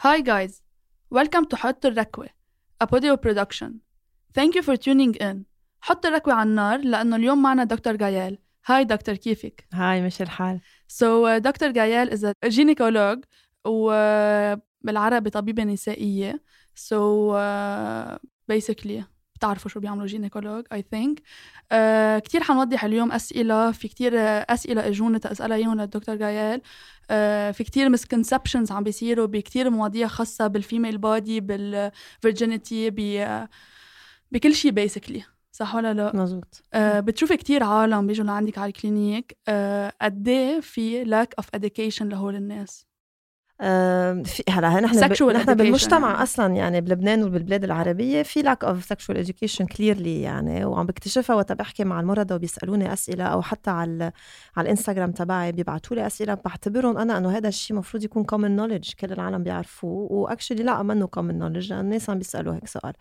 Hi guys, welcome to حط الركوة a Podeo production. Thank you for tuning in. حط الركوة على النار لأنه اليوم معنا دكتور جايال. Hi دكتور كيفك؟ Hi ماشي الحال So uh, دكتور جايال is a gynécologue وبالعربي طبيبة نسائية. So uh, basically بتعرفوا شو بيعملوا gynécologue I think كثير حنوضح اليوم أسئلة في كثير أسئلة اجوني تا اسألها اياهم للدكتور جايال. uh, في كثير misconceptions عم بيصيروا بكثير مواضيع خاصة بال female body بال virginity بكل شيء basically صح ولا لا؟ مزبوط آه بتشوفي كتير عالم بيجوا لعندك على ال clinic. آه قد إيه في lack of education لهول الناس؟ في هلا نحن ب... نحن بالمجتمع. أصلا يعني بلبنان وبالبلاد العربية في lack of sexual education clearly يعني وعم بكتشفها وقت بحكي مع المرضى وبيسألوني أسئلة أو حتى على على الإنستغرام تبعي بيبعتوا لي أسئلة. بعتبرهم أنا إنه هذا الشيء المفروض يكون common knowledge كل العالم بيعرفوه. و actually لا منه common knowledge الناس عم بيسألوا هيك سؤال.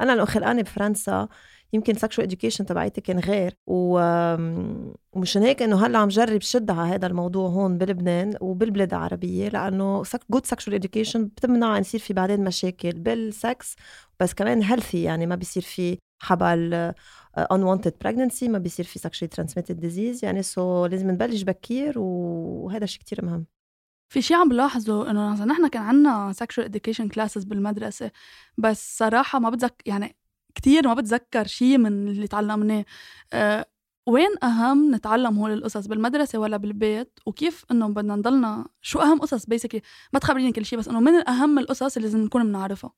أنا لو خلقاني بفرنسا يمكن sexual education تبعيتي كان غير. ومشان هيك إنه هلأ عم جرب شد على هذا الموضوع هون بلبنان وبالبلاد العربية لأنه good sexual education بتمنع يصير في بعدين مشاكل بالسكس بس كمان healthy يعني ما بيصير في حبل unwanted pregnancy ما بيصير في sexually transmitted disease يعني so لازم نبلش بكير وهذا شيء كتير مهم في شيء عم بلاحظه إنه نحن كان عندنا sexual education classes بالمدرسة بس صراحة ما بتذكر يعني كتير ما بتذكر شيء من اللي تعلمناه. أه وين أهم نتعلم هول القصص؟ بالمدرسة ولا بالبيت؟ وكيف إنه بدنا نضلنا شو أهم قصص؟ basically ما تخبريني كل شيء بس إنه من أهم القصص اللي لازم نكون بنعرفها.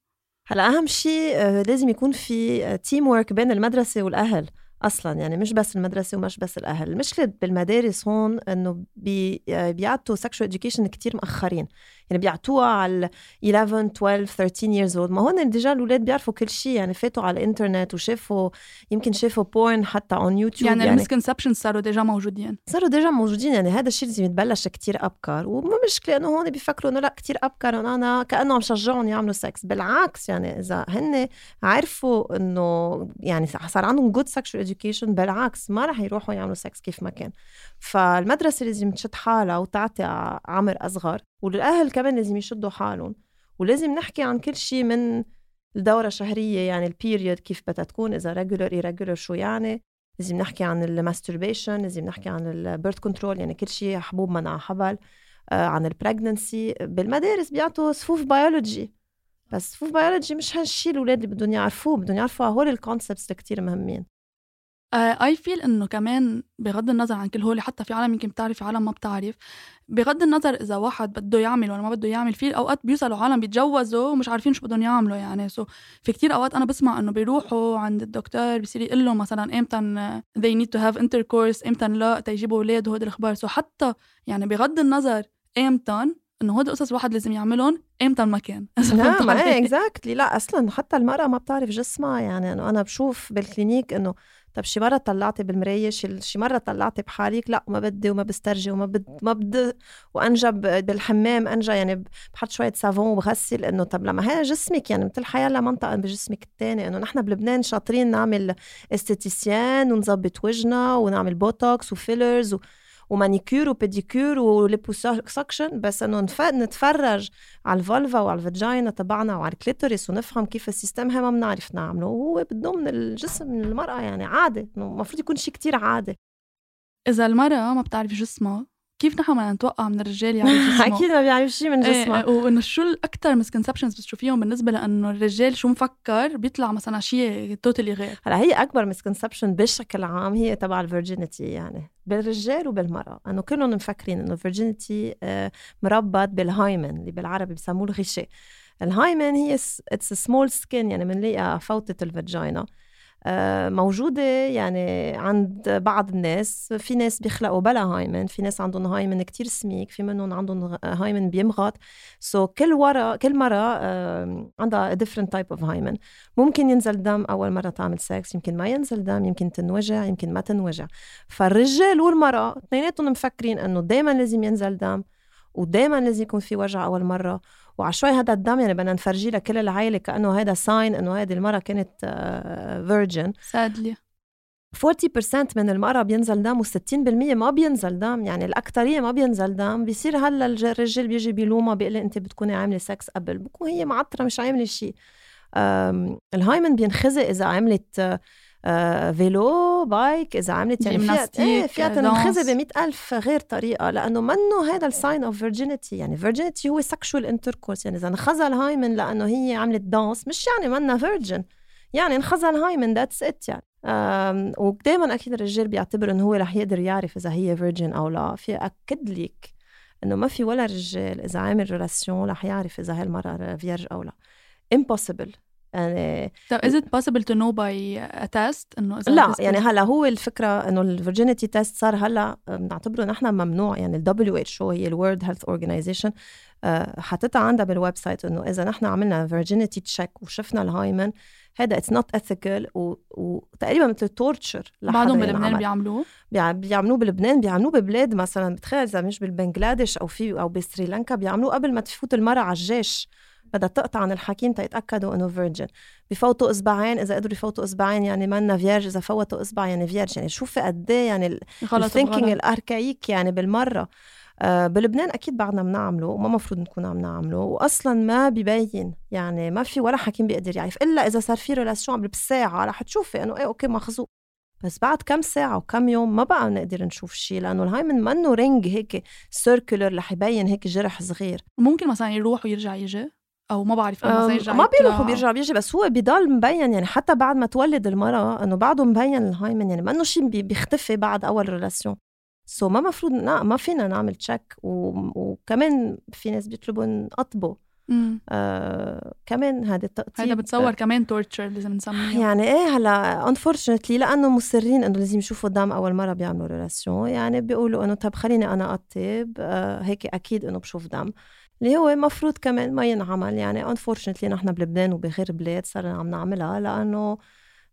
هلأ أهم شيء آه، لازم يكون في teamwork بين المدرسة والأهل. أصلا يعني مش بس المدرسة ومش بس الأهل. المشكلة بالمدارس هون إنه بي بيعطوا sexual education كتير مأخرين. يعني بيعطوها على 11 12 13 years old. ما هون déjà الأولاد بيعرفوا كل شيء. يعني فاتوا على الإنترنت وشافوا يمكن شافوا porn حتى on YouTube يعني, يعني ال misconception صاروا déjà موجودين. صاروا déjà موجودين. يعني هذا الشيء لازم يتبلش كتير أبكر. والمشكلة إنه هون بيفكروا إنه لا كتير أبكر. انه أنا كأنه عم شجعهم يعملوا سكس بالعكس يعني إذا هن عرفوا إنه يعني صار عندهم good sexual education بالعكس ما رح يروحوا يعملوا سكس كيف ما كان. فالمدرسة لازم تشد حالها وتعطي عمر أصغر والاهل كمان لازم يشدوا حالهم. ولازم نحكي عن كل شيء من الدورة الشهرية يعني ال period كيف بدها تكون إذا regular irregular شو يعني. لازم نحكي عن ال masturbation لازم نحكي عن ال birth control يعني كل شيء حبوب منع حبل. آه عن ال pregnancy بالمدارس بيعطوا صفوف بيولوجي بس صفوف بيولوجي مش هالشيء الأولاد اللي بدهم يعرفوه بدهم يعرفوا هول ال concepts اللي كثير مهمين. I uh, feel إنه كمان بغض النظر عن كل هول حتى في عالم يمكن بتعرف عالم ما بتعرف بغض النظر إذا واحد بده يعمل ولا ما بده يعمل في أوقات بيوصلوا عالم بيتجوزوا ومش عارفين شو بدهم يعملوا يعني. so في كتير أوقات أنا بسمع إنه بيروحوا عند الدكتور بصير يقول لهم مثلا إمتى they need to have intercourse إمتى لتيجيبوا أولاد وهدول الأخبار. so حتى يعني بغض النظر إمتى إنه هودي قصص الواحد لازم يعملهم إمتى المكان. نعم إيه exactly لا أصلا حتى المرأة ما بتعرف جسمها يعني. إنه أنا بشوف بال clinic إنه طب شي مرة طلعتي بالمراية؟ شي مرة طلعتي بحالك؟ لا ما بدي وما بسترجي وما بد ما بدي وأنجب بالحمام أنجا يعني بحط شوية صابون وبغسل إنه طب لما هي جسمك يعني مثل حيلا منطقة بجسمك الثاني إنه نحن بلبنان شاطرين نعمل esthéticienne ونظبط وجهنا ونعمل بوتوكس و fillers و... ومانيكير وبيديكير و liposuction بس إنه نتفرج على ال vulva وعلى ال vagina تبعنا وعلى ال clitoris ونفهم كيف ال system هي ما بنعرف نعمله. وهو بده من الجسم من المرأة يعني عادي المفروض يكون شيء كتير عادي إذا المرأة ما بتعرف جسمها كيف نحن بدنا نتوقع من الرجال يعرف جسمه أكيد ما بيعرف شيء من جسمه إيه وإنه شو الاكثر misconceptions بتشوفيهم بالنسبة لإنه الرجال شو مفكر؟ بيطلع مثلا شيء totally غير. هلا هي أكبر misconception بشكل عام هي تبع ال virginity يعني بالرجال وبالمرأة. إنه كلهم مفكرين إنه ال virginity آه، مربط بال hymen اللي بالعربي بسموه الغشاء. ال hymen هي it's small skin يعني بنلاقيها بفوتة ال vagina موجودة. يعني عند بعض الناس في ناس بيخلقوا بلا hymen في ناس عندهم hymen كتير سميك في منهم عندهم hymen بيمغط. so كل ورا كل مرة عندها different type of hymen. ممكن ينزل دم أول مرة تعمل سكس يمكن ما ينزل دم يمكن تنوجع يمكن ما تنوجع. فالرجال والمرأة اثنيناتهم مفكرين إنه دايما لازم ينزل دم ودايما لازم يكون في وجع أول مرة وعلى شوي هذا الدم يعني بدنا نفرجيه لكل العائلة كأنه هذا sign إنه هذه المره كانت virgin sadly 40% من المرأة بينزل دم و60% ما بينزل دم يعني الأكترية ما بينزل دم. بيصير هلأ الرجال بيجي بيلومها بيقول أنت بتكوني عاملة سكس قبل. بكون هي معترة مش عاملة شيء. ال hymen بينخزق إذا عملت آه، vélo bike إذا عملت يعني فيها إيه فيها تنخزق ب ألف غير طريقة لأنه منه هذا ال sign of virginity يعني virginity هو sexual intercourse يعني إذا انخزق ال hymen لأنه هي عملت dance مش يعني منا virgin يعني انخزق ال hymen that's it يعني. ودائما أكيد الرجال بيعتبر إنه هو رح يقدر يعرف إذا هي virgin أو لا. في أكد لك إنه ما في ولا رجال إذا عامل relation رح يعرف إذا هالمرأة vierge أو لا. Impossible. يعني طيب is it possible to know by a test إنه لا يعني هلأ هو الفكرة إنه ال virginity test صار هلأ بنعتبره نحن ممنوع. يعني ال WHO هي ال World Health Organization حطيتها عندها بال website إنه إذا نحن عملنا virginity check وشفنا ال hymen هذا it's not ethical وتقريبا مثل ال torture بعدهم بلبنان بيعملوه؟ بيعملوه بلبنان بيعملوه ببلاد مثلا بتخيل إذا مش بالبنغلاديش أو في أو بسريلانكا بيعملوه قبل ما تفوت المرأة على الجيش. بدها تقطع عند الحكيم تيتاكدوا إنه virgin بفوتوا إصبعين إذا قدروا يفوتوا إصبعين يعني منا vierge إذا فوتوا إصبع يعني vierge يعني شوفي قد إيه يعني ال thinking ال archaic يعني بالمرة. آه بلبنان أكيد بعدنا بنعمله وما مفروض نكون عم نعمله واصلا ما ببين. يعني ما في ولا حكيم بيقدر يعرف إلا إذا صار في relation بالساعة. رح تشوفي إنه إيه okay مخزوق بس بعد كم ساعة وكم يوم ما بقى نقدر نشوف شيء لأنه ال hymen منه ring هيك circular رح يبين هيك جرح صغير. ممكن مثلا يروح ويرجع يجي؟ أو ما بعرف ما بيروح وبيرجع بيجي. بس هو بضل مبين يعني حتى بعد ما تولد المرأة إنه بعده مبين ال hymen يعني منه شيء بيختفي بعد أول relation so ما مفروض نا ما فينا نعمل check و... وكمان في ناس بيطلبوا نقطبه آه كمان هذا التقطيب هذا بتصور كمان torture لازم نسميه يعني إيه هلأ unfortunately لأنه مصرين إنه لازم يشوفوا دم أول مرة بيعملوا relation يعني بيقولوا إنه طب خليني أنا اقطب آه هيك أكيد إنه بشوف دم. اللي هو المفروض كمان ما ينعمل. يعني unfortunately نحن بلبنان وبغير بلاد صرنا عم نعملها لأنه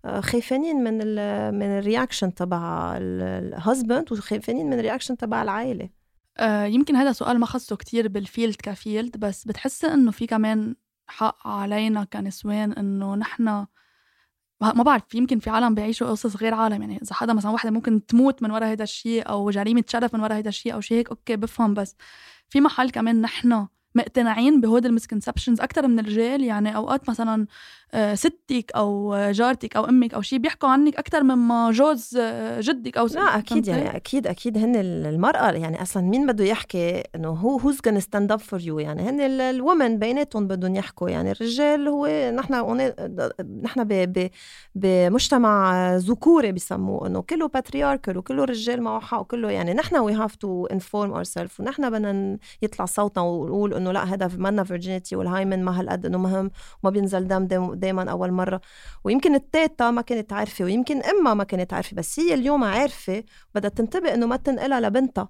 آه، خايفين من ال من ال reaction تبع ال husband وخايفين من ال reaction تبع العائلة. آه يمكن هذا سؤال ما خصه كتير بال field ك field بس بتحسي إنه في كمان حق علينا كنسوان إنه نحن ما بعرف يمكن في عالم بيعيشوا قصص غير عالم. يعني إذا حدا مثلا وحدة ممكن تموت من وراء هذا الشيء أو جريمة شرف من وراء هذا الشيء أو شيء هيك okay بفهم بس في محل كمان نحن مقتنعين بهود ال misconceptions أكثر من الرجال يعني أوقات مثلا آه، ستك أو جارتك أو أمك أو شيء بيحكوا عنك أكثر مما جوز آه، جدك أو لا أكيد يعني أكيد أكيد هن المرأة يعني أصلا مين بده يحكي إنه هو who's gonna stand up for you يعني هن ال women بيناتهم بدهم يحكوا. يعني الرجال هو نحن نحن بمجتمع ذكوري بسموه إنه كله patriarchal وكله رجال معه حق وكله. يعني نحن we have to inform ourself ونحن بدنا يطلع صوتنا ونقول إنه لا هذا منا virginity وال hymen ما هالقد إنه مهم وما بينزل دم, دايما أول مرة. ويمكن التيتا ما كانت عارفة ويمكن امها ما كانت عارفة بس هي اليوم عارفة بدها تنتبه إنه ما تنقلها لبنتها.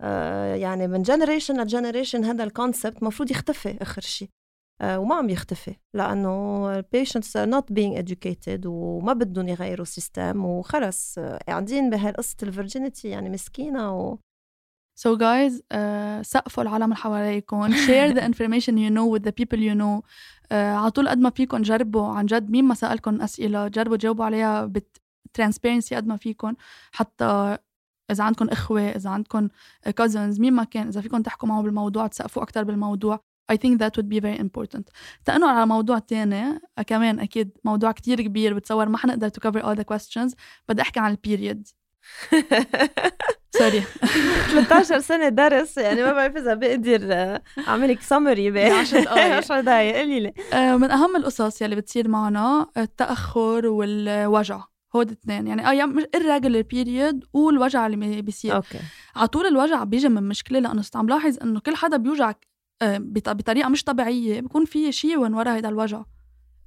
آه يعني من generation ل generation هذا ال concept المفروض يختفي آخر شيء آه وما عم يختفي لأنه ال patients are not being educated وما بدهم يغيروا ال system وخلص. آه، قاعدين بهالقصة ال virginity يعني مسكينة و So guys, uh, سقفوا العالم حواليكم. Share the information you know with the people you know. Uh, على طول قد ما فيكم جربوا عن جد مين ما سألكم أسئلة جربوا تجاوبوا عليها بترانسبيرنسي قد ما فيكم حتى إذا عندكم إخوة إذا عندكم cousins مين ما كان إذا فيكم تحكوا معه بالموضوع تسقفوا أكتر بالموضوع. I think that would be very important. تنقل على موضوع تاني. كمان أكيد موضوع كتير كبير بتصور ما حنقدر to cover all the questions بدي أحكي عن البيريد sorry 13 سنه درس يعني ما بعرف إذا بقدر اعمل لك سمري ب 10 دقائق 10 دقائق قولي لي. آه، من أهم القصص يلي بتصير معنا التأخر والوجع. هود الاثنين يعني آه مش ال regular period والوجع اللي بيصير. okay. على طول الوجع بيجي من مشكلة لأنه عم لاحظ إنه كل حدا بيوجعك آه، بطريقة مش طبيعية بيكون في شيء وين ورا هذا الوجع.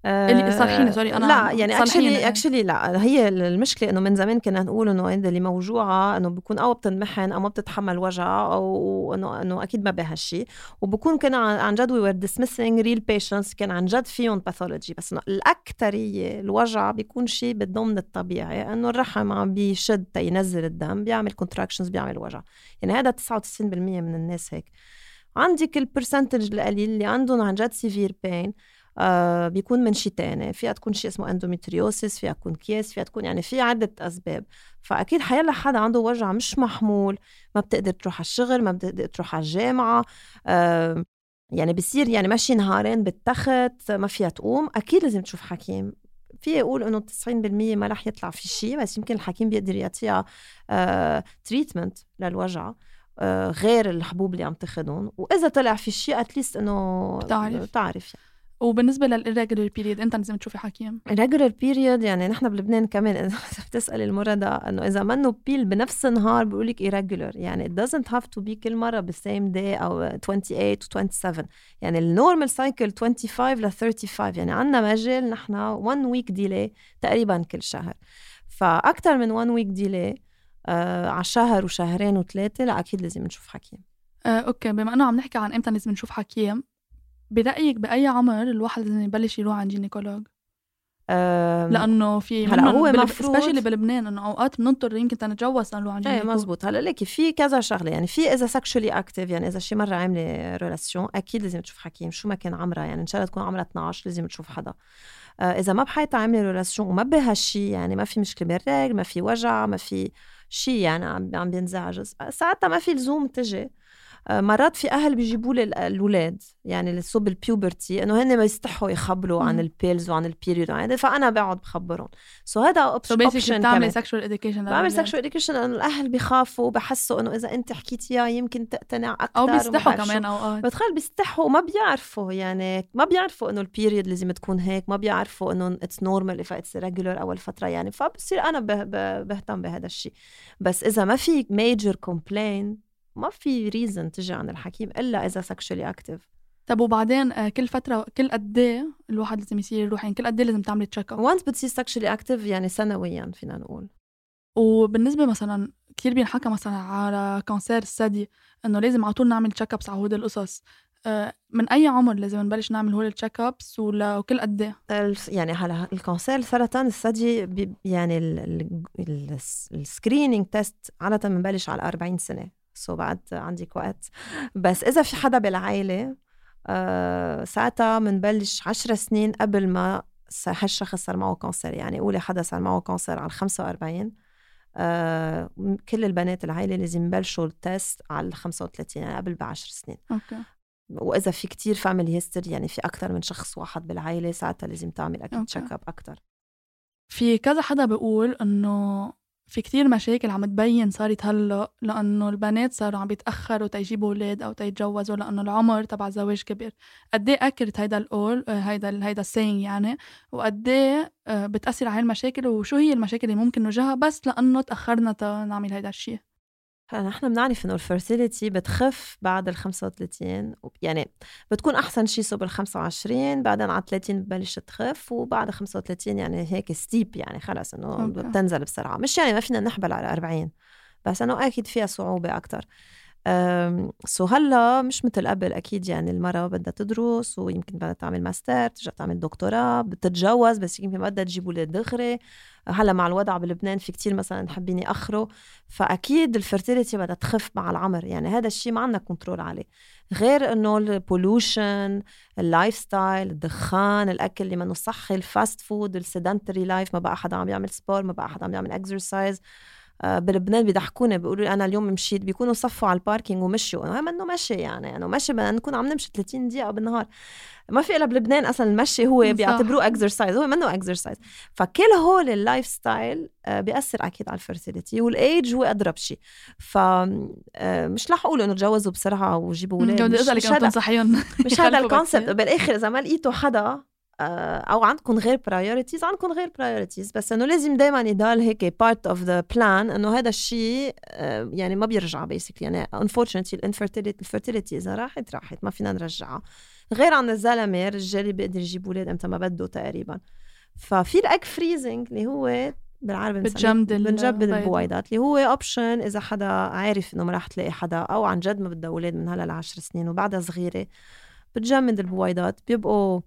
اللي صالحيني sorry أنا لا يعني actually actually لا. هي المشكلة إنه من زمان كنا نقول إنه اللي موجوعة إنه بكون أو بتنمحن أو ما بتتحمل وجع أو انه إنه أكيد ما بها شيء وبكون كنا عن جد we were dismissing real patients كان عن جد فيهم pathology بس إنه الاكثريه الوجع بيكون شيء بالضمن الطبيعي إنه الرحم عم بيشد تينزل الدم بيعمل contractions بيعمل وجع. يعني هذا 99% من الناس هيك. عندك ال percentage القليل اللي عندهم عن جد severe pain آه بيكون من شيء تاني فيها تكون شيء اسمه endometriosis فيها تكون كيس فيها تكون يعني في عدة أسباب. فأكيد حيلا حدا عنده وجع مش محمول ما بتقدر تروح على الشغل ما بتقدر تروح على الجامعة آه يعني بصير يعني ماشي نهارين بالتخت ما فيها تقوم. أكيد لازم تشوف حكيم. في يقول إنه 90% ما رح يطلع في شيء بس يمكن الحكيم بيقدر يعطيها آه treatment للوجع آه غير الحبوب اللي عم تاخذهم وإذا طلع في شيء at least إنه بتعرف. بتعرف يعني. وبالنسبة لل irregular period أنت لازم تشوفي حكيم. irregular period يعني نحن بلبنان كمان إذا بتسالي المرضى إنه إذا منه pile بنفس النهار بقول لك irregular. يعني it doesn't have to be كل مرة بال same day أو 28 و 27 يعني ال normal cycle 25 ل 35 يعني عندنا مجال نحن 1 week delay تقريبا كل شهر. فاكثر من 1 week delay آه على شهر وشهرين وثلاثة لا أكيد لازم نشوف حكيم. آه، okay. بما إنه عم نحكي عن إمتى لازم نشوف حكيم برأيك بأي عمر الواحد لازم يبلش يروح عند gynécologue؟ لأنه في هلأ هو. مفروض specially بلبنان إنه أوقات بنضطر يمكن تنتجوز نروح عند إيه مزبوط هلأ ليكي في كذا شغلة يعني في إذا sexually active يعني إذا شي مرة عاملة relation أكيد لازم تشوف حكيم شو ما كان عمرها يعني إن شاء الله تكون عمرها 12 لازم تشوف حدا آه إذا ما بحياتها عاملة relation وما بهالشي يعني ما في مشكلة بال règles ما في وجع ما في شيء يعني عم بينزعج ساعتها ما في لزوم تجي مرات في أهل بيجيبوا لي الاولاد يعني اللي صوب ال puberty إنه هن ما يستحوا يخبروا عن ال pills وعن ال period فأنا بقعد بخبرهم. so هذا option بتعملي sexual education بعمل sexual education لأنه الأهل بخافوا بحسوا إنه إذا أنت حكيتيها يمكن تقتنع أكثر أو بيستحوا كمان اوقات بتخيل بيستحوا وما بيعرفوا يعني ما بيعرفوا إنه ال period لازم تكون هيك ما بيعرفوا إنه it's normal if it's regular أول فترة يعني فبصير أنا بهتم بهذا الشيء. بس إذا ما في major complaint ما في reason تجي عند الحكيم إلا إذا sexually active طب وبعدين آه، كل فترة كل قد إيه الواحد لازم يصير يروح يعني كل قد إيه لازم تعملي check اب once بتصير sexually active يعني سنويا فينا نقول. وبالنسبة مثلا كثير بينحكى مثلا على cancer الثدي إنه لازم على طول نعمل check ups على هود القصص. آه، من أي عمر لازم نبلش نعمل هول ال check ups وكل قد إيه؟ يعني هلا ال cancer سرطان الثدي يعني ال screening test عادة بنبلش على 40 سنة. so بعد عندك وقت. بس إذا في حدا بالعائله آه ساعتها بنبلش عشر سنين قبل ما هالشخص صار معه cancer يعني قولي حدا صار معه cancer على 45 آه كل البنات العائلة لازم يبلشوا ال test على 35 يعني قبل بعشر سنين. okay. وإذا في كتير family history يعني في أكثر من شخص واحد بالعائله ساعتها لازم تعمل أكيد check up أكثر في كذا حدا بيقول إنه في كتير مشاكل عم تبين صارت هلا لأنه البنات صاروا عم بيتأخروا تيجيبوا أولاد أو تيتجوزوا لأنه العمر تبع الزواج كبر. قد إيه accurate هيدا القول آه، هيدا هيدا السين يعني؟ وقد إيه آه، بتأثر على المشاكل؟ وشو هي المشاكل اللي ممكن نواجهها بس لأنه تأخرنا نعمل هيدا الشيء نحن بنعرف إنه ال fertility بتخف بعد ال 35 يعني بتكون أحسن شيء صوب ال 25 بعدين على 30 ببلش تخف وبعد 35 يعني هيك steep يعني خلص إنه بتنزل بسرعة. مش يعني ما فينا نحبل على 40 بس إنه أكيد فيها صعوبة أكثر so هلا مش مثل قبل أكيد يعني المراه بدها تدرس ويمكن بدها تعمل ماستر ترجع تعمل دكتوراه بتتجوز بس يمكن بدها تجيب أولاد دغري. هلا مع الوضع بلبنان في كتير مثلا حابين يأخروا. فأكيد ال fertility بدها تخف مع العمر يعني هذا الشيء ما عندنا control عليه. غير إنه ال pollution ال life style الدخان الأكل اللي منه صحي ال fast food ال sedentary life ما بقى حدا عم يعمل sport ما بقى حدا عم يعمل exercise بلبنان بيضحكوني بيقولوا لي أنا اليوم مشيت بيكونوا صفوا على ال parking ومشوا. أنا منه مشي يعني يعني مشي بدنا نكون عم نمشي 30 دقيقة بالنهار. ما في إلا بلبنان أصلا المشي هو بيعتبروه exercise هو منه exercise فكل هول ال life style آه، بيأثر أكيد على ال fertility وال age هو أضرب شيء. ف آه، مش رح أقول إنه تجوزوا بسرعة وجيبوا أولاد مش, مش هذا مش هذا ال concept بالآخر إذا ما لقيتوا حدا أو عندكم غير priorities عندكم غير priorities بس إنه لازم دائما يضل هيك part of the plan إنه هذا الشيء آه، يعني ما بيرجع basically يعني unfortunately ال infertility ال fertility إذا راحت راحت ما فينا نرجعها. غير عن الزلمة الرجال بيقدر يجيب أولاد إمتى ما بده تقريبا. ففي ال egg freezing اللي هو بالعربي بتجمد بنجمد البويضات اللي هو option إذا حدا عارف إنه ما رح تلاقي حدا أو عن جد ما بدها أولاد من هلا لعشر سنين وبعدها صغيرة. بتجمد البويضات بيبقوا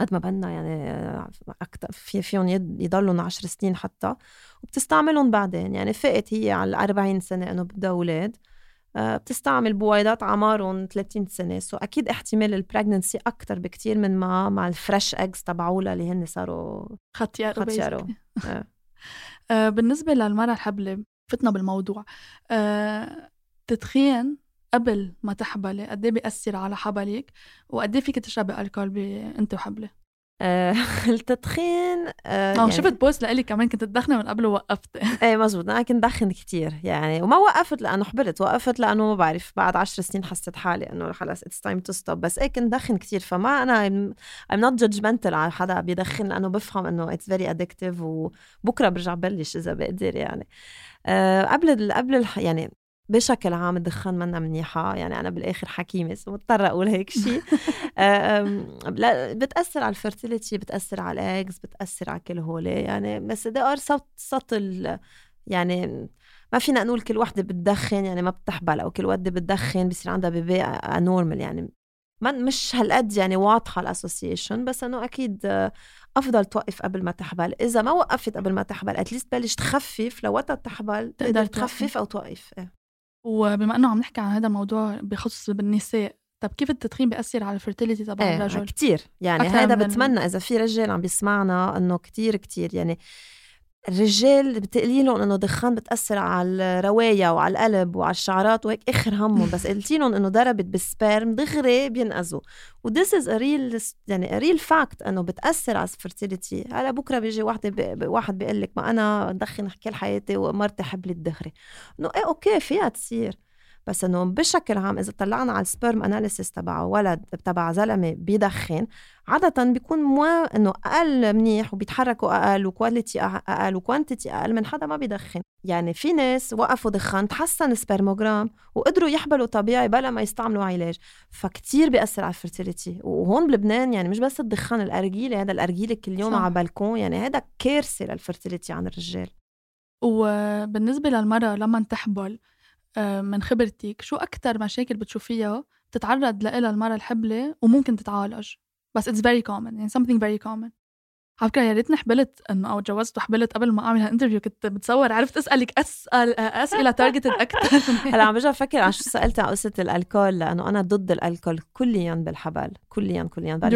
قد ما بدنا يعني أكتر في فيهم يضلوا 10 سنين حتى وبتستعملهم بعدين. يعني فاقت هي على 40 سنة إنه بدها أولاد. آه، بتستعمل بويضات عمرهم 30 سنة. so أكيد احتمال ال pregnancy أكثر بكتير من ما مع ال fresh eggs تبعولها اللي هن صاروا ختيارو ختيارو آه. بالنسبة للمراه الحبلة فتنا بالموضوع التدخين قبل ما تحبلي قد إيه بيأثر على حبلك؟ وقد إيه فيك تشربي alcool انت وحبلة آه التدخين آه يعني شفت post لإلي كمان كنت تدخني من قبل ووقفت إيه مزبوط أنا كنت دخن كتير يعني وما وقفت لأنه حبلت وقفت لأنه ما بعرف بعد عشر سنين حسيت حالي إنه خلص it's time to stop بس إيه كنت دخن كتير فما أنا I'm not judgmental على حدا بيدخن لأنه بفهم إنه it's very addictive وبكرة برجع بلش إذا بقدر يعني. آه قبل قبل يعني بشكل عام الدخان منا منيحة. يعني أنا بالآخر حكيمة مضطرة أقول هيك شيء بتأثر على ال fertility بتأثر على ال eggs بتأثر على كل هول. يعني بس there are so subtle يعني ما فينا نقول كل وحدة بتدخن يعني ما بتحبل أو كل وحدة بتدخن بصير عندها baby normal يعني ما مش هالقد يعني واضحة ال association بس إنه أكيد أفضل توقف قبل ما تحبل. إذا ما وقفت قبل ما تحبل at least بلش تخفف. لوقت تحبل تقدر تخفف أو توقف. إيه. وبما إنه عم نحكي عن هذا الموضوع بخصوص بالنساء طب كيف التدخين بيأثر على ال fertility تبع إيه الرجل؟ كتير يعني هذا بتمنى إذا في رجال عم بيسمعنا إنه كتير كتير يعني الرجال بتقلي لهم إنه دخان بتأثر على الرواي وعلى القلب وعلى الشعرات وهيك آخر همهم. بس قلتي لهم إنه ضربت بال sperm دغري بينقزوا. و this is real يعني real fact إنه بتأثر على ال fertility هلا بكرة بيجي وحده بي واحد بيقول لك ما أنا بدخن كل حياتي ومرتي حبلت دغري إنه إيه okay فيها تصير. بس إنه بشكل عام إذا طلعنا على ال sperm analysis تبع ولد تبع زلمة بيدخن عادة بيكون منه أقل منيح وبيتحركوا أقل و quality أقل و quantity أقل من حدا ما بيدخن، يعني في ناس وقفوا دخان تحسن ال spermogram وقدروا يحبلوا طبيعي بلا ما يستعملوا علاج، فكتير بيأثر على ال fertility، وهون بلبنان يعني مش بس الدخان الارجيله هذا الارجيله كل يوم على بالكون يعني هذا كارثة لل fertility عند الرجال. وبالنسبة للمرأة لما تحبل من خبرتك شو أكتر مشاكل بتشوفيها بتتعرض لها المرأة الحبلة وممكن تتعالج؟ بس it's very common يعني something very common. على فكره يا ريتني حبلت انه أو تجوزت وحبلت قبل ما أعمل هال interview كنت بتصور عرفت أسألك أسأل أسئلة targeted أكثر هلا عم برجع أفكر عن شو سألت عن قصة ال alcool لأنه أنا ضد ال alcool كليا بالحبل كليا كليا. بعرف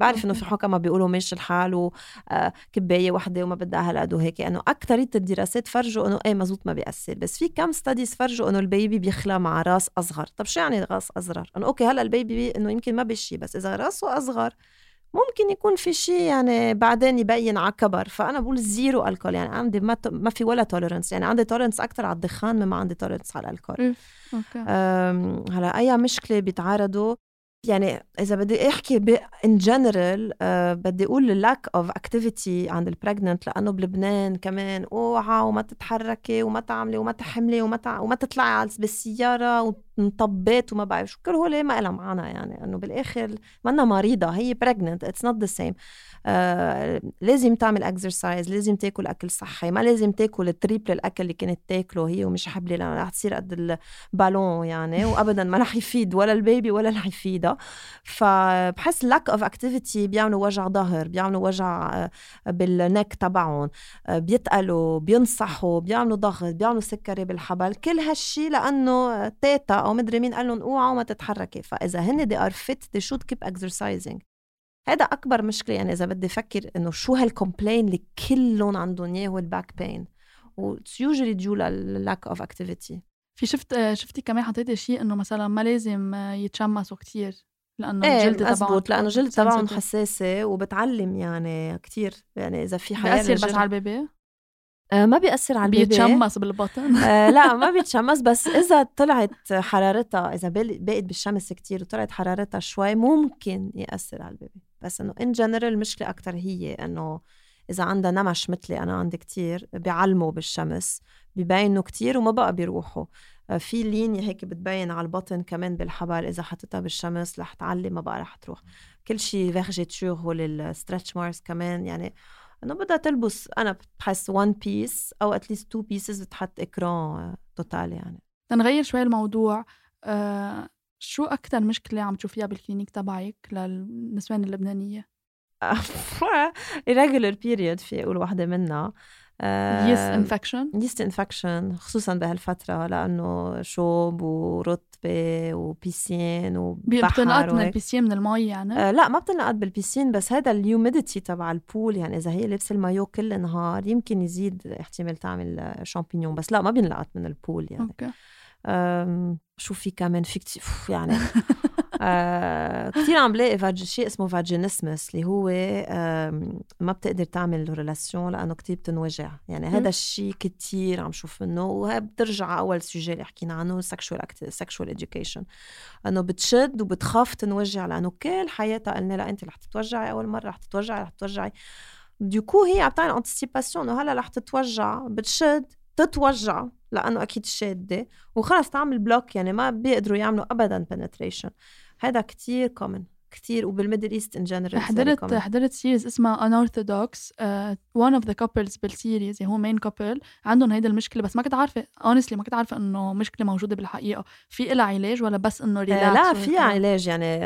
بعرف إنه في حكماء بيقولوا ماشي الحال وكبايه وحدة وما بدها هالقد وهيك انه اكثريه الدراسات فرجوا إنه إيه مزبوط ما بيأثر. بس في كم studies فرجوا إنه ال baby بيخلى مع راس أصغر. طب شو يعني راس أصغر؟ إنه okay هلا ال baby إنه يمكن ما بشي بس إذا راسه أصغر ممكن يكون في شيء يعني بعدين يبين على كبر فأنا بقول zero alcool يعني عندي ما ما في ولا tolerance يعني عندي tolerance أكثر على الدخان مما عندي tolerance على ال alcool هلا أي مشكلة بيتعرضوا يعني إذا بدي أحكي in general uh, بدي أقول lack of activity عند ال pregnant لأنه بلبنان كمان أوعى وما تتحركي وما تعملي وما تحملي وما تع... وما تطلعي بالسيارة ومطبات وما بعرف شو. كل هول ما لها معنى يعني إنه بالآخر منا مريضة هي pregnant it's not the same لازم تعمل exercise لازم تاكل أكل صحي ما لازم تاكل triple الأكل اللي كانت تاكله هي ومش حبلي لأنه رح تصير قد البالون يعني وابدا ما رح يفيد ولا ال baby ولا رح يفيدها. فبحس lack of activity بيعملوا وجع ظهر بيعملوا وجع آه، بال neck تبعهم. آه، بيتقلوا بينصحوا بيعملوا ضغط بيعملوا سكري بالحبل. كل هالشي لأنه تيتا أو مدري مين قال لهم اوعوا ما تتحركي. فإذا هن they are fit they should keep exercising هذا أكبر مشكلة يعني إذا بدي أفكر إنه شو هال complaint اللي كلهم عندهم إياه هو ال back pain و it's usually due لل lack of activity في شفت شفتي كمان حطيتي شيء إنه مثلا ما لازم يتشمسوا كتير لأنه إيه الجلد تبعهم لأنه الجلد تبعهم حساسة وبتعلم يعني كتير. يعني إذا في حياة بيأثر بس على ال baby؟ آه ما بيأثر على ال baby. بيتشمس بالبطن. آه لا ما بيتشمس بس إذا طلعت حرارتها إذا بقت بالشمس كتير وطلعت حرارتها شوي ممكن يأثر على ال baby. بس إنه in general المشكلة أكثر هي إنه إذا عندها نمش مثلي أنا عندي كتير بيعلموا بالشمس ببينوا كتير وما بقى بيروحوا. آه، في linea هيك بتبين على البطن كمان بالحبل إذا حطيتها بالشمس رح تعلم ما بقى رح تروح. كل شيء vergetures هو ال stretch marks كمان يعني إنه بدها تلبس. أنا بحس one piece أو at least two pieces بتحط écran total يعني. تنغير شوي الموضوع. آه شو أكتر مشكلة عم تشوفيها بال clinic تبعك للنسوان اللبنانية؟ irregular period في أقول واحدة منها. yeast infection yeast infection خصوصا بهالفترة لأنه شوب ورطبه و piscine وبحر بتنقط من ال piscine من المي يعني؟ آه لا ما بتنقط بال piscine بس هذا ال humidity تبع ال pool يعني إذا هي لابسة المايو كل النهار يمكن يزيد احتمال تعمل شامبينيون بس لا ما بينلقط من ال pool يعني. okay. شو في كمان؟ في كتير يعني آه كثير عم بلاقي شيء اسمه vaginismus اللي هو ما بتقدر تعمل relation لأنه كثير بتنوجع. يعني هذا الشيء كثير عم شوف منه. وهي بترجع أول sujet اللي حكينا عنه sexual sexual education أنه بتشد وبتخاف تنوجع لأنه كل حياتها قلنا لها أنت رح تتوجعي أول مرة رح تتوجعي رح تتوجعي. du coup هي عم تعمل anticipation إنه هلا رح تتوجع بتشد تتوجع لأنه أكيد شادة. وخلص تعمل block يعني ما بيقدروا يعملوا ابدا penetration هذا كتير common كتير وبال Middle East in general حضرت حضرت series اسمها Unorthodox one of the couples بال series هو مين couple عندهم هيدا المشكلة بس ما كنت عارفة honestly ما كنت عارفة إنه مشكلة موجودة بالحقيقة. في لها علاج ولا بس إنه relax آه لا في علاج يعني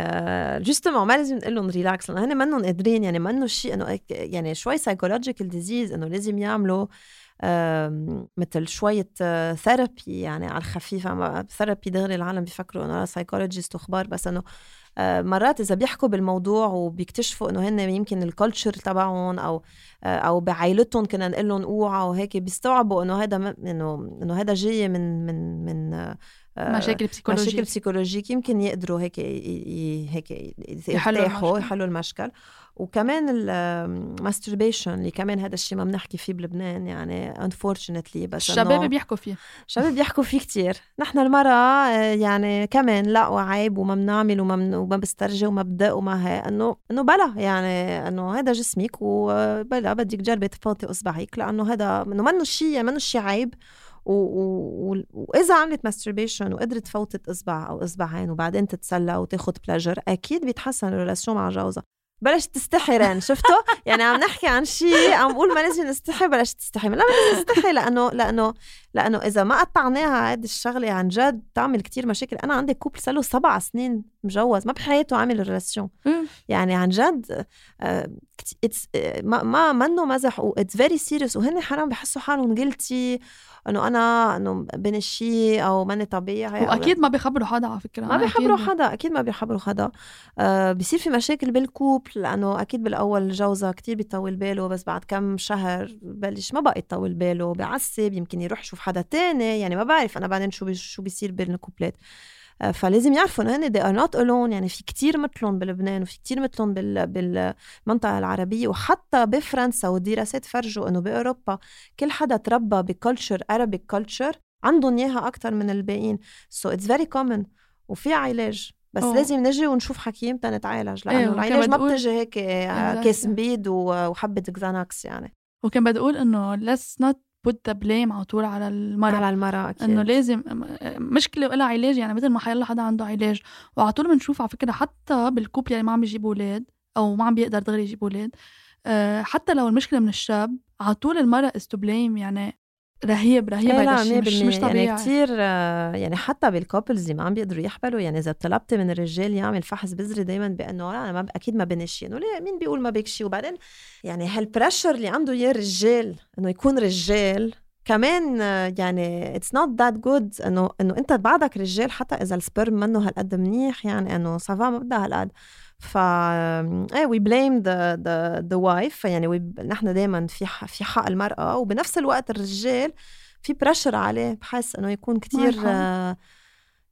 justement ما لازم نقول لهم relax لأنه هن منهم قادرين يعني منه شيء إنه يعني شوي psychological disease إنه لازم يعملوا. مثل شوية therapy يعني على الخفيف. therapy دغري العالم بيفكروا إنه psychologist وخبار بس إنه مرات إذا بيحكوا بالموضوع وبيكتشفوا إنه هن يمكن ال culture تبعهم أو أو بعائلتهم كنا نقول لهم أوعى وهيك بيستوعبوا إنه هذا إنه إنه هذا جاي من من من مشاكل بسيكولوجية. مشاكل psychologiques يمكن يقدروا هيك هيك يحلوا يحلوا المشكل. وكمان ال masturbation اللي كمان هذا الشيء ما بنحكي فيه بلبنان يعني unfortunately بس الشباب بيحكوا فيه. الشباب بيحكوا فيه كتير. نحن المرأة يعني كمان لا وعيب وما بنعمل وما وما بسترجي وما بدق وما هي إنه إنه بلا يعني إنه هذا جسمك وبلا بدك تجربي تفوتي اصبعك لأنه هذا إنه منه شيء منه شيء عيب. و... و... وإذا عملت masturbation وقدرت تفوتت إصبع أو إصبعين وبعدين تتسلى وتاخذ pleasure أكيد بيتحسن ال relation مع جوزها بلش تستحي رين شفتوا؟ يعني عم نحكي عن شيء عم بقول ما لازم نستحي بلش تستحي. لا ما لازم نستحي لأنه لأنه لأنه إذا ما قطعناها هذه الشغلة عن جد تعمل كتير مشاكل. أنا عندي couple صار له سبع سنين مجوز ما بحياته عامل relation يعني عن جد آه، آه، ما ما منه مزح و it's very serious وهن حرام بحسوا حالهم قلتي إنه أنا إنه بين الشيء أو ماني طبيعي. وأكيد ما بيخبروا حدا على فكرة. ما بيخبروا حدا أكيد ما بيخبروا حدا. آه بيصير في مشاكل بال couple لأنه أكيد بالأول جوزها كتير بيطول باله بس بعد كم شهر ببلش ما بقى يطول باله بيعصب يمكن يروح يشوف حدا تاني يعني ما بعرف أنا بعدين شو شو بيصير بين الكوبلات. آه، فلازم يعرفوا انه هن they are not alone يعني في كتير مثلهم بلبنان وفي كتير مثلهم بال بالمنطقة العربية. وحتى بفرنسا والدراسات فرجوا إنه بأوروبا كل حدا تربى ب culture Arabic culture عندهم إياها أكثر من الباقيين. so it's very common وفي علاج. بس أوه. لازم نجي ونشوف حكيم تنتعالج لأنه أيوه. العلاج ما بتجي هيك آه، كاس نبيذ وحبة Xanax يعني. وكان بدي أقول إنه let's not put the blame على طول على المرأة. على المرأة أكيد. إنه لازم مشكلة وإلها علاج يعني مثل ما حيلا حدا عنده علاج. وعلى طول بنشوف على فكرة حتى بال couple اللي ما عم بيجيب أولاد أو ما عم بيقدر دغري يجيب أولاد. آه، حتى لو المشكلة من الشاب على طول المرأة is to blame يعني رهيب رهيب. إيه، هذا الشيء مش, مش طبيعي. يعني كثير آه، يعني حتى بال couples اللي ما عم بيقدروا يحبلوا. يعني إذا طلبتي من الرجال يعمل فحص بذرة دائما بأنه أنا ما أكيد ما بيمشي انه ليه مين بيقول ما بيمشي؟ وبعدين يعني هال pressure اللي عنده اياه الرجال إنه يكون رجال؟ كمان يعني it's not that good انه إنه أنت بعدك رجال حتى إذا ال sperm منه هالقد منيح. يعني إنه ça va ما بدها هالقد. ف إيه we blame the the the wife يعني نحن دائما في في حق المرأة وبنفس الوقت الرجال في pressure عليه. بحس إنه يكون كتير آه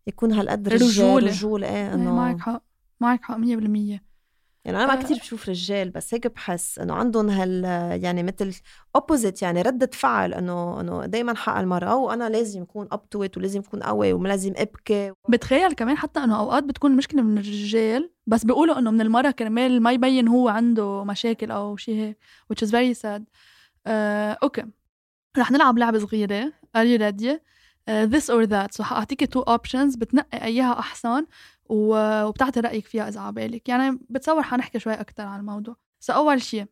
يكون هالقد رجول إيه, إيه، إنه معك حق. معك حق 100% يعني أنا ما كثير بشوف رجال بس هيك بحس إنه عندهم هال يعني مثل opposite يعني ردة فعل إنه إنه دائما حق المرأة وأنا لازم اكون up to ولازم اكون قوي ولازم ما أبكي. بتخيل كمان حتى إنه أوقات بتكون المشكلة من الرجال بس بيقولوا إنه من المرأة كرمال ما يبين هو عنده مشاكل أو شيء هيك which is very sad. آه، أوكي. رح نلعب لعبة صغيرة. Are you ready? uh, this or that. so حأعطيكي two options بتنقي ايها أحسن. وبتعطي رأيك فيها إذا عبالك يعني بتصور حنحكي شوي أكتر عن الموضوع so أول شيء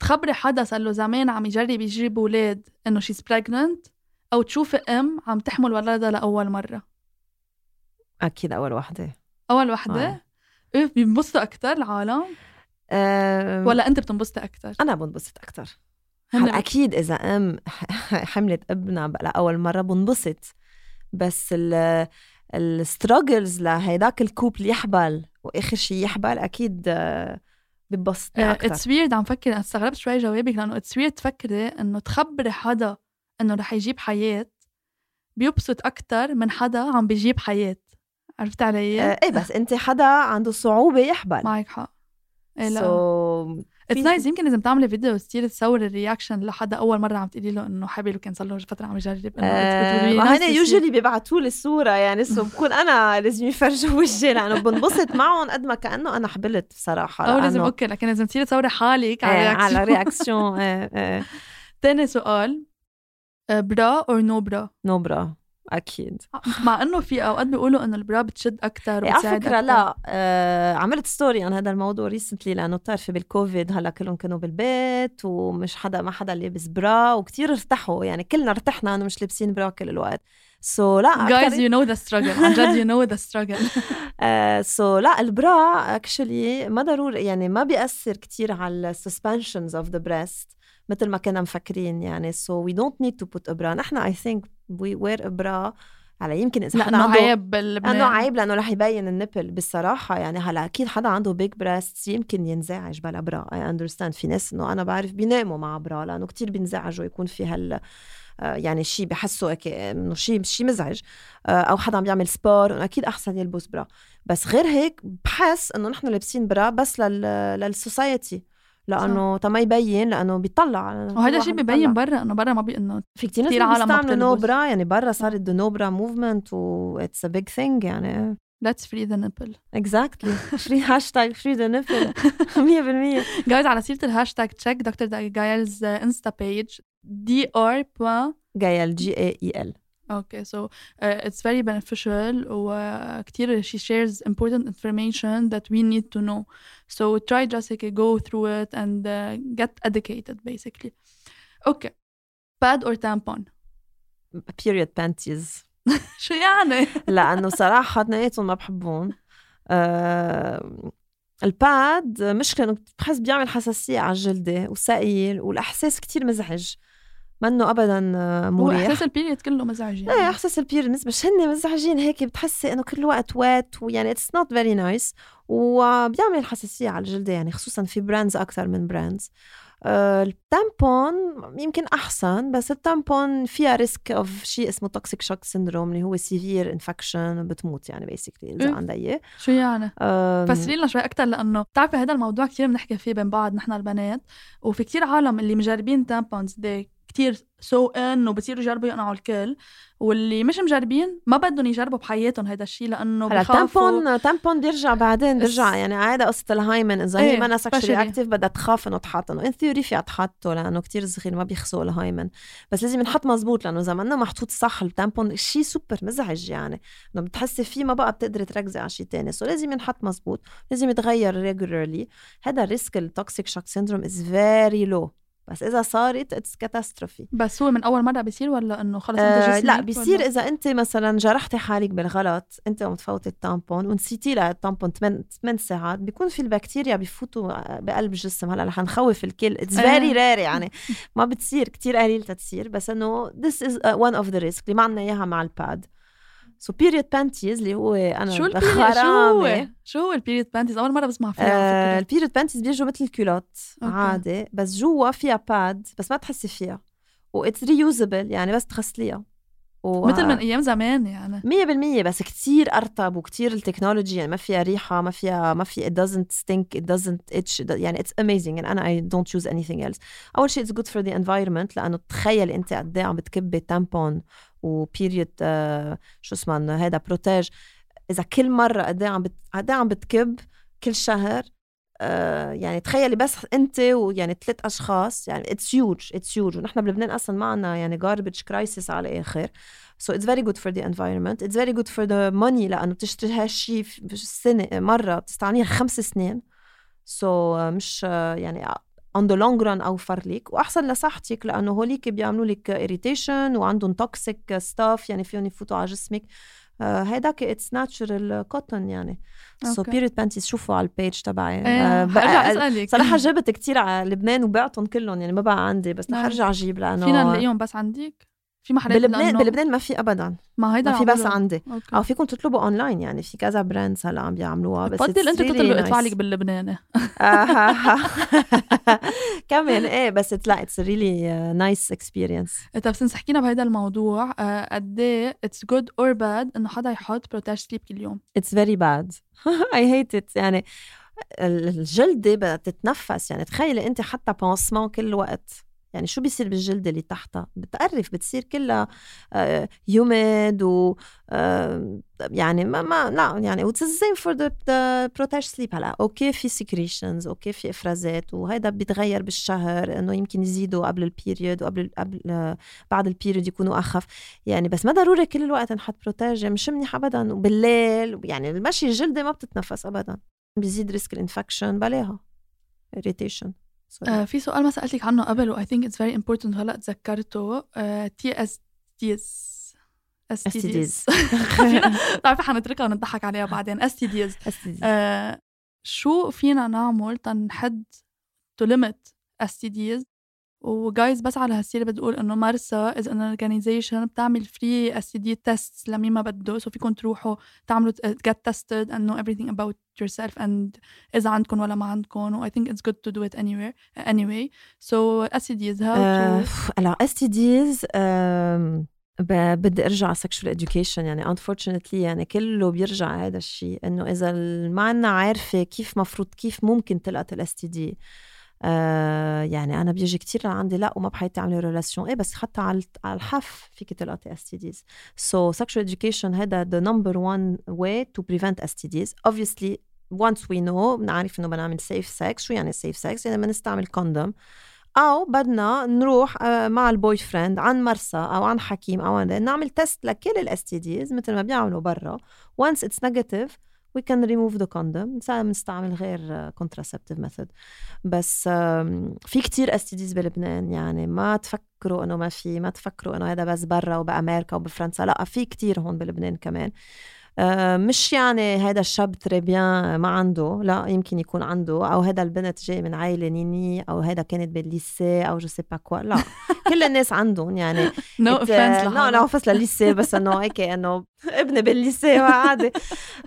تخبري حدا صار له زمان عم يجرب يجيب أولاد إنه she's pregnant أو تشوفي أم عم تحمل ولدها لأول مرة أكيد أول وحدة أول وحدة؟ آه. إيه بينبسطوا أكتر العالم؟ أه... ولا أنت بتنبسطي أكتر؟ أنا بنبسط أكتر هلا أكيد إذا أم حملت ابنها لأول مرة بنبسط بس ال struggles لهيداك ال couple يحبل وآخر شيء يحبل أكيد ببسطني أكثر اتس ويرد عم فكر استغربت شوي جوابك لأنه it's weird تفكري إنه تخبري حدا إنه رح يجيب حياة بيبسط أكثر من حدا عم بيجيب حياة. عرفتي علي؟ آه إيه بس أنت حدا عنده صعوبة يحبل معك حق. إيه لا. So, it's nice يمكن لازم تعملي فيديو تصير تصور ال reaction لحدا أول مرة عم تقولي له إنه حبل وكان صار له فتره عم يجرب إنه آه هنا يوجولي بيبعتوا لي الصورة يعني so بكون أنا لازم يفرجوا وجهي لأنه بنبسط معهم قد ما كأنه أنا حبلت بصراحة أو لازم أوكي لكن لازم تصيري تصوري حالك على reaction على reaction إيه إيه. تاني سؤال Bra or no bra? No bra. أكيد. مع إنه في أوقات بيقولوا إنه ال bra بتشد أكثر على فكرة لا آه عملت story عن هذا الموضوع recently لأنه بتعرفي بالكوفيد هلأ كلهم كانوا بالبيت ومش حدا ما حدا لابس bra وكتير ارتاحوا. يعني كلنا ارتحنا إنه مش لابسين bra كل الوقت. so so, لا guys you know the struggle عن جد you know the struggle so لا ال bra actually ما ضروري يعني ما بيأثر كتير على ال suspensions of the breast مثل ما كنا مفكرين يعني so we don't need to put a bra نحن I think we wear a bra على يمكن إذا حدا عنده عيب لأنه عيب لأنه رح يبين ال nipple. بالصراحه يعني هلأ أكيد حدا عنده big breast يمكن ينزعج بلا bra I understand في ناس إنه أنا بعرف بيناموا مع bra لأنه كتير بينزعجوا يكون في هال آه، يعني شيء بحسوا إنه شيء شيء مزعج آه، أو حدا عم بيعمل sport أكيد أحسن يلبس bra بس غير هيك بحس إنه نحن لابسين bra بس لل لل society لأنه تا ما يبين لأنه بيطلع. وهذا الشيء ببين bra إنه bra ما بي إنه في كثير ناس بيستعملوا no bra يعني bra صارت no bra movement و it's a big thing يعني. Let's free the nipple. Exactly. Free hashtag free the nipple. 100% guys على سيرة ال hashtag check دكتور Gael's Insta page D R Gael G A E L Okay, so uh, it's very beneficial وكتير she shares important information that we need to know. So try just like go through it and uh, get educated basically. Okay. Pad or tampon? Period panties. شو يعني؟ لأنه صراحة اثنيناتهم ما بحبهم. أه ال pad مشكلة بحس بيعمل حساسية على الجلدة وثقيل والإحساس كتير مزعج. منه ابدا مريح احساس ال period كله مزعج يعني. إيه إحساس ال period بس هن مزعجين هيك بتحسي إنه كل وقت wet ويعني it's not very nice وبيعمل حساسية على الجلد يعني خصوصا في brands أكثر من brands آه ال tampon يمكن أحسن بس ال tampon فيها risk of شيء اسمه toxic shock syndrome اللي هو severe infection بتموت يعني basically إذا عندها اياه شو يعني؟ فسري لنا شوي أكثر لأنه بتعرفي هذا الموضوع كثير بنحكي فيه بين بعض نحن البنات وفي كثير عالم اللي مجربين tampons دي كتير so إن وبصيروا يجربوا يقنعوا الكل واللي مش مجربين ما بدهم يجربوا بحياتهم هذا الشيء لأنه هلا tampon tampon بيرجع بعدين بيرجع يعني عادة قصة ال hymen إذا هي ما sexually active بدها تخاف إنه تحط انه in theory فيها تحطه لأنه كتير صغير ما بيخصوا ال hymen. بس لازم ينحط مزبوط لأنه إذا منه محطوط صح ال tampon شيء سوبر مزعج يعني. إنه بتحسي فيه ما بقى بتقدري تركزي على شيء ثاني so لازم ينحط مزبوط لازم يتغير regularly هذا ال risk ال toxic shock syndrome is very low بس إذا صارت it's catastrophe بس هو من أول مرة بيصير ولا إنه خلص أنت آه لا بيصير إذا أنت مثلا جرحتي حالك بالغلط أنت عم تفوتي ال tampon ونسيتي لها ال tampon 8 8 ساعات بيكون في البكتيريا بيفوتوا بقلب الجسم. هلأ رح نخوف الكل. it's very rare يعني. ما بتصير كتير قليل تتصير. بس إنه this is one of the risk اللي ما عندنا إياها مع ال pad so period panties اللي هو أنا شو شو هو؟ شو هو ال period panties أول مرة بسمع فيها آه ال period panties بيجوا مثل الكيلوت عادي بس جوا فيها pad بس ما تحسي فيها. و it's reusable يعني بس تغسليها و... مثل من أيام زمان يعني. 100% بس كتير أرطب وكتير ال technology يعني ما فيها ريحة ما فيها ما في it doesn't stink it doesn't itch يعني it's amazing يعني أنا I don't use anything else. أول شيء it's good for the environment لأنه تخيل أنت قد إيه عم بتكبي tampon و period آه شو اسمه هذا protège إذا كل مرة قد إيه عم. قد عم بتكب كل شهر آه يعني تخيلي بس أنت ويعني ثلاث أشخاص يعني it's huge it's huge ونحن بلبنان أصلا ما عندنا يعني garbage crisis على الآخر. so it's very good for the environment it's very good for the money لأنه بتشتري هالشيء السنة مرة بتستعمليه خمس سنين. so so, مش يعني on the long run اوفر لك وأحسن لصحتك لأنه هوليك بيعملوا لك irritation وعندهم toxic stuff يعني فيهم يفوتوا على جسمك. هيداك it's natural cotton يعني. so period panties شوفوا على ال page تبعي. إيه حرجع أسألك. صراحة جبت كتير على لبنان وبعتهم كلهم يعني ما بقى عندي بس رح ارجع أجيب لأنه فينا نلاقيهم بس عندك؟ في محلات بلبنان بلبنان ما في ابدا. ما هيدا ما في بس عندي. okay. أو فيكم تطلبوا أونلاين يعني في كذا brands هلأ عم بيعملوها بس بفضل انت تطلبي ادفع لك باللبناني. كمان إيه بس لا it's really nice experience طيب since حكينا بهذا الموضوع آه، قد إيه it's good or bad إنه حدا يحط protège-slip كل يوم؟ it's very bad I hate it يعني الجلدة بدها تتنفس يعني تخيلي أنت حتى pansement كل وقت. يعني شو بيصير بالجلد اللي تحتها؟ بتقرف بتصير كلها humid و يعني ما ما لا يعني و it's same for the protège-slip هلا okay في secretions okay في افرازات وهذا بيتغير بالشهر إنه يمكن يزيدوا قبل ال period وقبل قبل بعد ال period يكونوا أخف. يعني بس ما ضروري كل الوقت نحط protège مش منيح ابدا وبالليل يعني المشي الجلدة ما بتتنفس ابدا. بيزيد risk ال infection بلاها irritation. آه في سؤال ما سألتك عنه قبل و I think it's very important. هلأ تذكرته تي اس ديز اس تي ديز بتعرفي حنتركها ونضحك عليها بعدين. STDs شو فينا نعمل تنحد to limit STDs و guys بس على هالسيرة بدي أقول إنه مرسا is an organization بتعمل free STD test لمين ما بده. so فيكم تروحوا تعملوا get tested and know everything about yourself and إذا عندكم ولا ما عندكم و I think it's good to do it anywhere anyway. So STDs how to alors STDs بدي أرجع على sexual education. يعني unfortunately يعني كله بيرجع هذا الشيء إنه إذا ما عنا عارفة كيف مفروض كيف ممكن تلقط ال STD آه يعني أنا بيجي كتير لعندي لا وما بحياتي اعمل relation إيه بس حتى على الحف فيك تلقطي STDs so sexual education هذا the number one way to prevent STDs obviously once we know بنعرف إنه بنعمل safe sex. شو يعني safe sex يعني بنستعمل condom أو بدنا نروح آه، مع ال boyfriend عن مرسى أو عن حكيم أو عن نعمل test لكل ال STDs مثل ما بيعملوا برا. Once it's negative we can remove the condom. بنستعمل غير contraceptive method. بس في كتير اس بلبنان يعني ما تفكروا إنه ما في ما تفكروا إنه هذا بس برا وبأمريكا وبفرنسا لا في كتير هون بلبنان كمان. مش يعني هذا الشاب très bien ما عنده لا يمكن يكون عنده أو هذا البنت جاي من عائلة نيني أو هذا كانت بال lycée أو je sais pas quoi لا. كل الناس عندهم يعني. no offense no no offense لل lycée بس إنه هيك إنه ابني بال lycée عادي.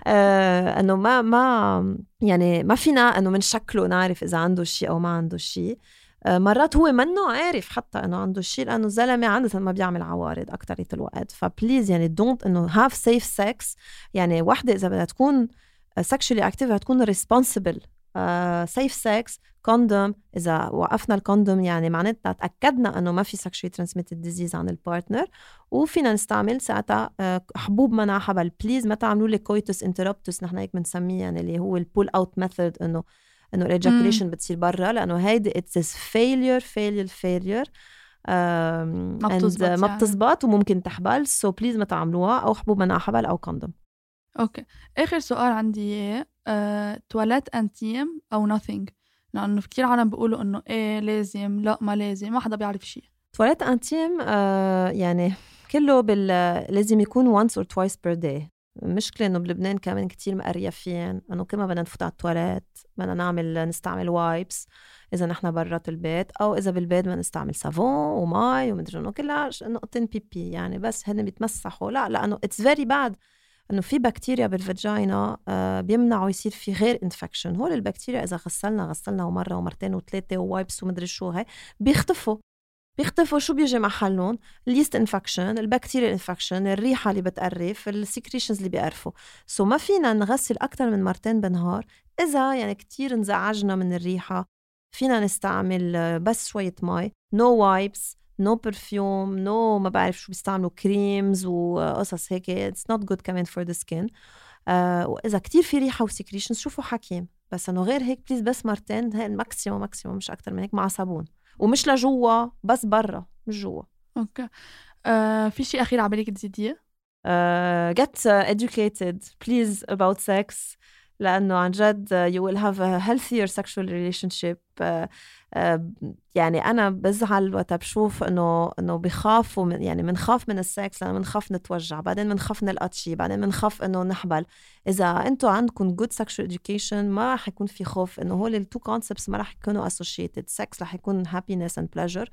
آه إنه ما ما يعني ما فينا إنه من شكله نعرف إذا عنده شيء أو ما عنده شيء. آه، مرات هو منه عارف حتى إنه عنده شيء لأنه الزلمه عادة ما بيعمل عوارض اكثريه الوقت ف please يعني don't إنه have safe sex يعني وحدة إذا بدها تكون sexually active بدها تكون responsible safe sex condom إذا وقفنا ال condom يعني معناتها تأكدنا إنه ما في sexually transmitted disease عن ال partner وفينا نستعمل ساعتها آه، حبوب منع حبل please ما تعملوا لي coitus interruptus نحن هيك بنسميه يعني اللي هو ال pull out method إنه انه ال ejaculation بتصير برا لأنه هيدي it's failure failure failure ما بتزبط ما يعني. بتزبط وممكن تحبل. so so please ما تعملوها أو حبوب منع حبل أو condom okay. آخر سؤال عندي اياه toilette intime أو nothing لأنه في كثير عالم بيقولوا إنه إيه لازم لا ما لازم ما حدا بيعرف شيء. toilette intime آه يعني كله بال لازم يكون once or twice per day. المشكلة إنه بلبنان كمان كتير مقريفين إنه كل ما بدنا نفوت على التواليت بدنا نعمل نستعمل wipes إذا نحن برات البيت أو إذا بالبيت بدنا نستعمل صابون ومي ومدري إنه كلها نقطتين pipi يعني بس هن بيتمسحوا. لا لأنه it's very bad إنه في بكتيريا بال vagina آه بيمنعوا يصير في غير infection هول البكتيريا إذا غسلنا غسلنا مرة ومرتين وثلاثة و wipes ومدري شو هي بيختفوا. بيختفوا. شو بيجي محلهم ال yeast infection البكتيريا infection الريحة اللي بتقرف ال secretions اللي بيقرفوا. so so ما فينا نغسل أكثر من مرتين بالنهار إذا يعني كتير انزعجنا من الريحة فينا نستعمل بس شوية مي no wipes no perfume no ما بعرف شو بيستعملوا creams وقصص هيك. it's not good كمان for the skin وإذا كتير في ريحة و secretions شوفوا حكيم. بس إنه غير هيك please بس مرتين هي ال maximum maximum مش أكثر من هيك مع صابون. ومش لجوا بس برا مش جوا okay آه في شيء اخير على بالك تزيديه؟ uh, get uh, educated please about sex لأنه عن جد you will have a healthier sexual relationship uh, يعني أنا بزعل وقت بشوف إنه إنه بخافوا من يعني بنخاف من السكس لأنه بنخاف نتوجع بعدين بنخاف نلقط شيء بعدين بنخاف إنه نحبل. إذا أنتم عندكم good sexual education ما رح يكون في خوف إنه هول ال two concepts ما رح يكونوا associated. سكس رح يكون happiness and pleasure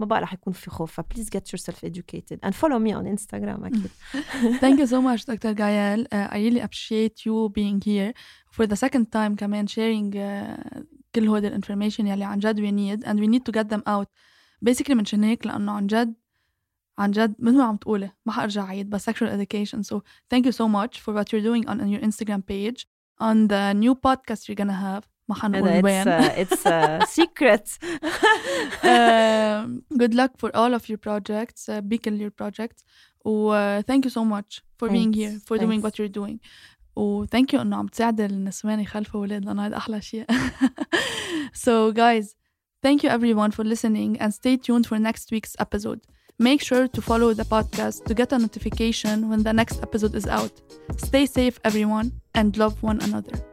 ما بقى رح يكون في خوف. ف please get yourself educated and follow me on Instagram أكيد. Thank you so much Dr. Gael. Uh, I really appreciate you being here. For the second time كمان sharing uh, كل هود الانفورميشن يلي عن جد we need and we need to get them out basically منشان هيك لأنه عن جد عن جد مثل ما عم تقولي ما حارجع عيد بس sexual education so thank you so much for what you're doing on, on your Instagram page on the new podcast you're gonna have ما حنقول وين it's, it's a secret uh, good luck for all of your projects uh, big your projects و uh, thank you so much for Thanks. being here for Thanks. doing what you're doing وثانك يو انه عم تساعدي النسوان يخلفوا اولاد لانه هذا احلى شيء so guys thank you everyone for listening and stay tuned for next week's episode make sure to follow the podcast to get a notification when the next episode is out stay safe everyone and love one another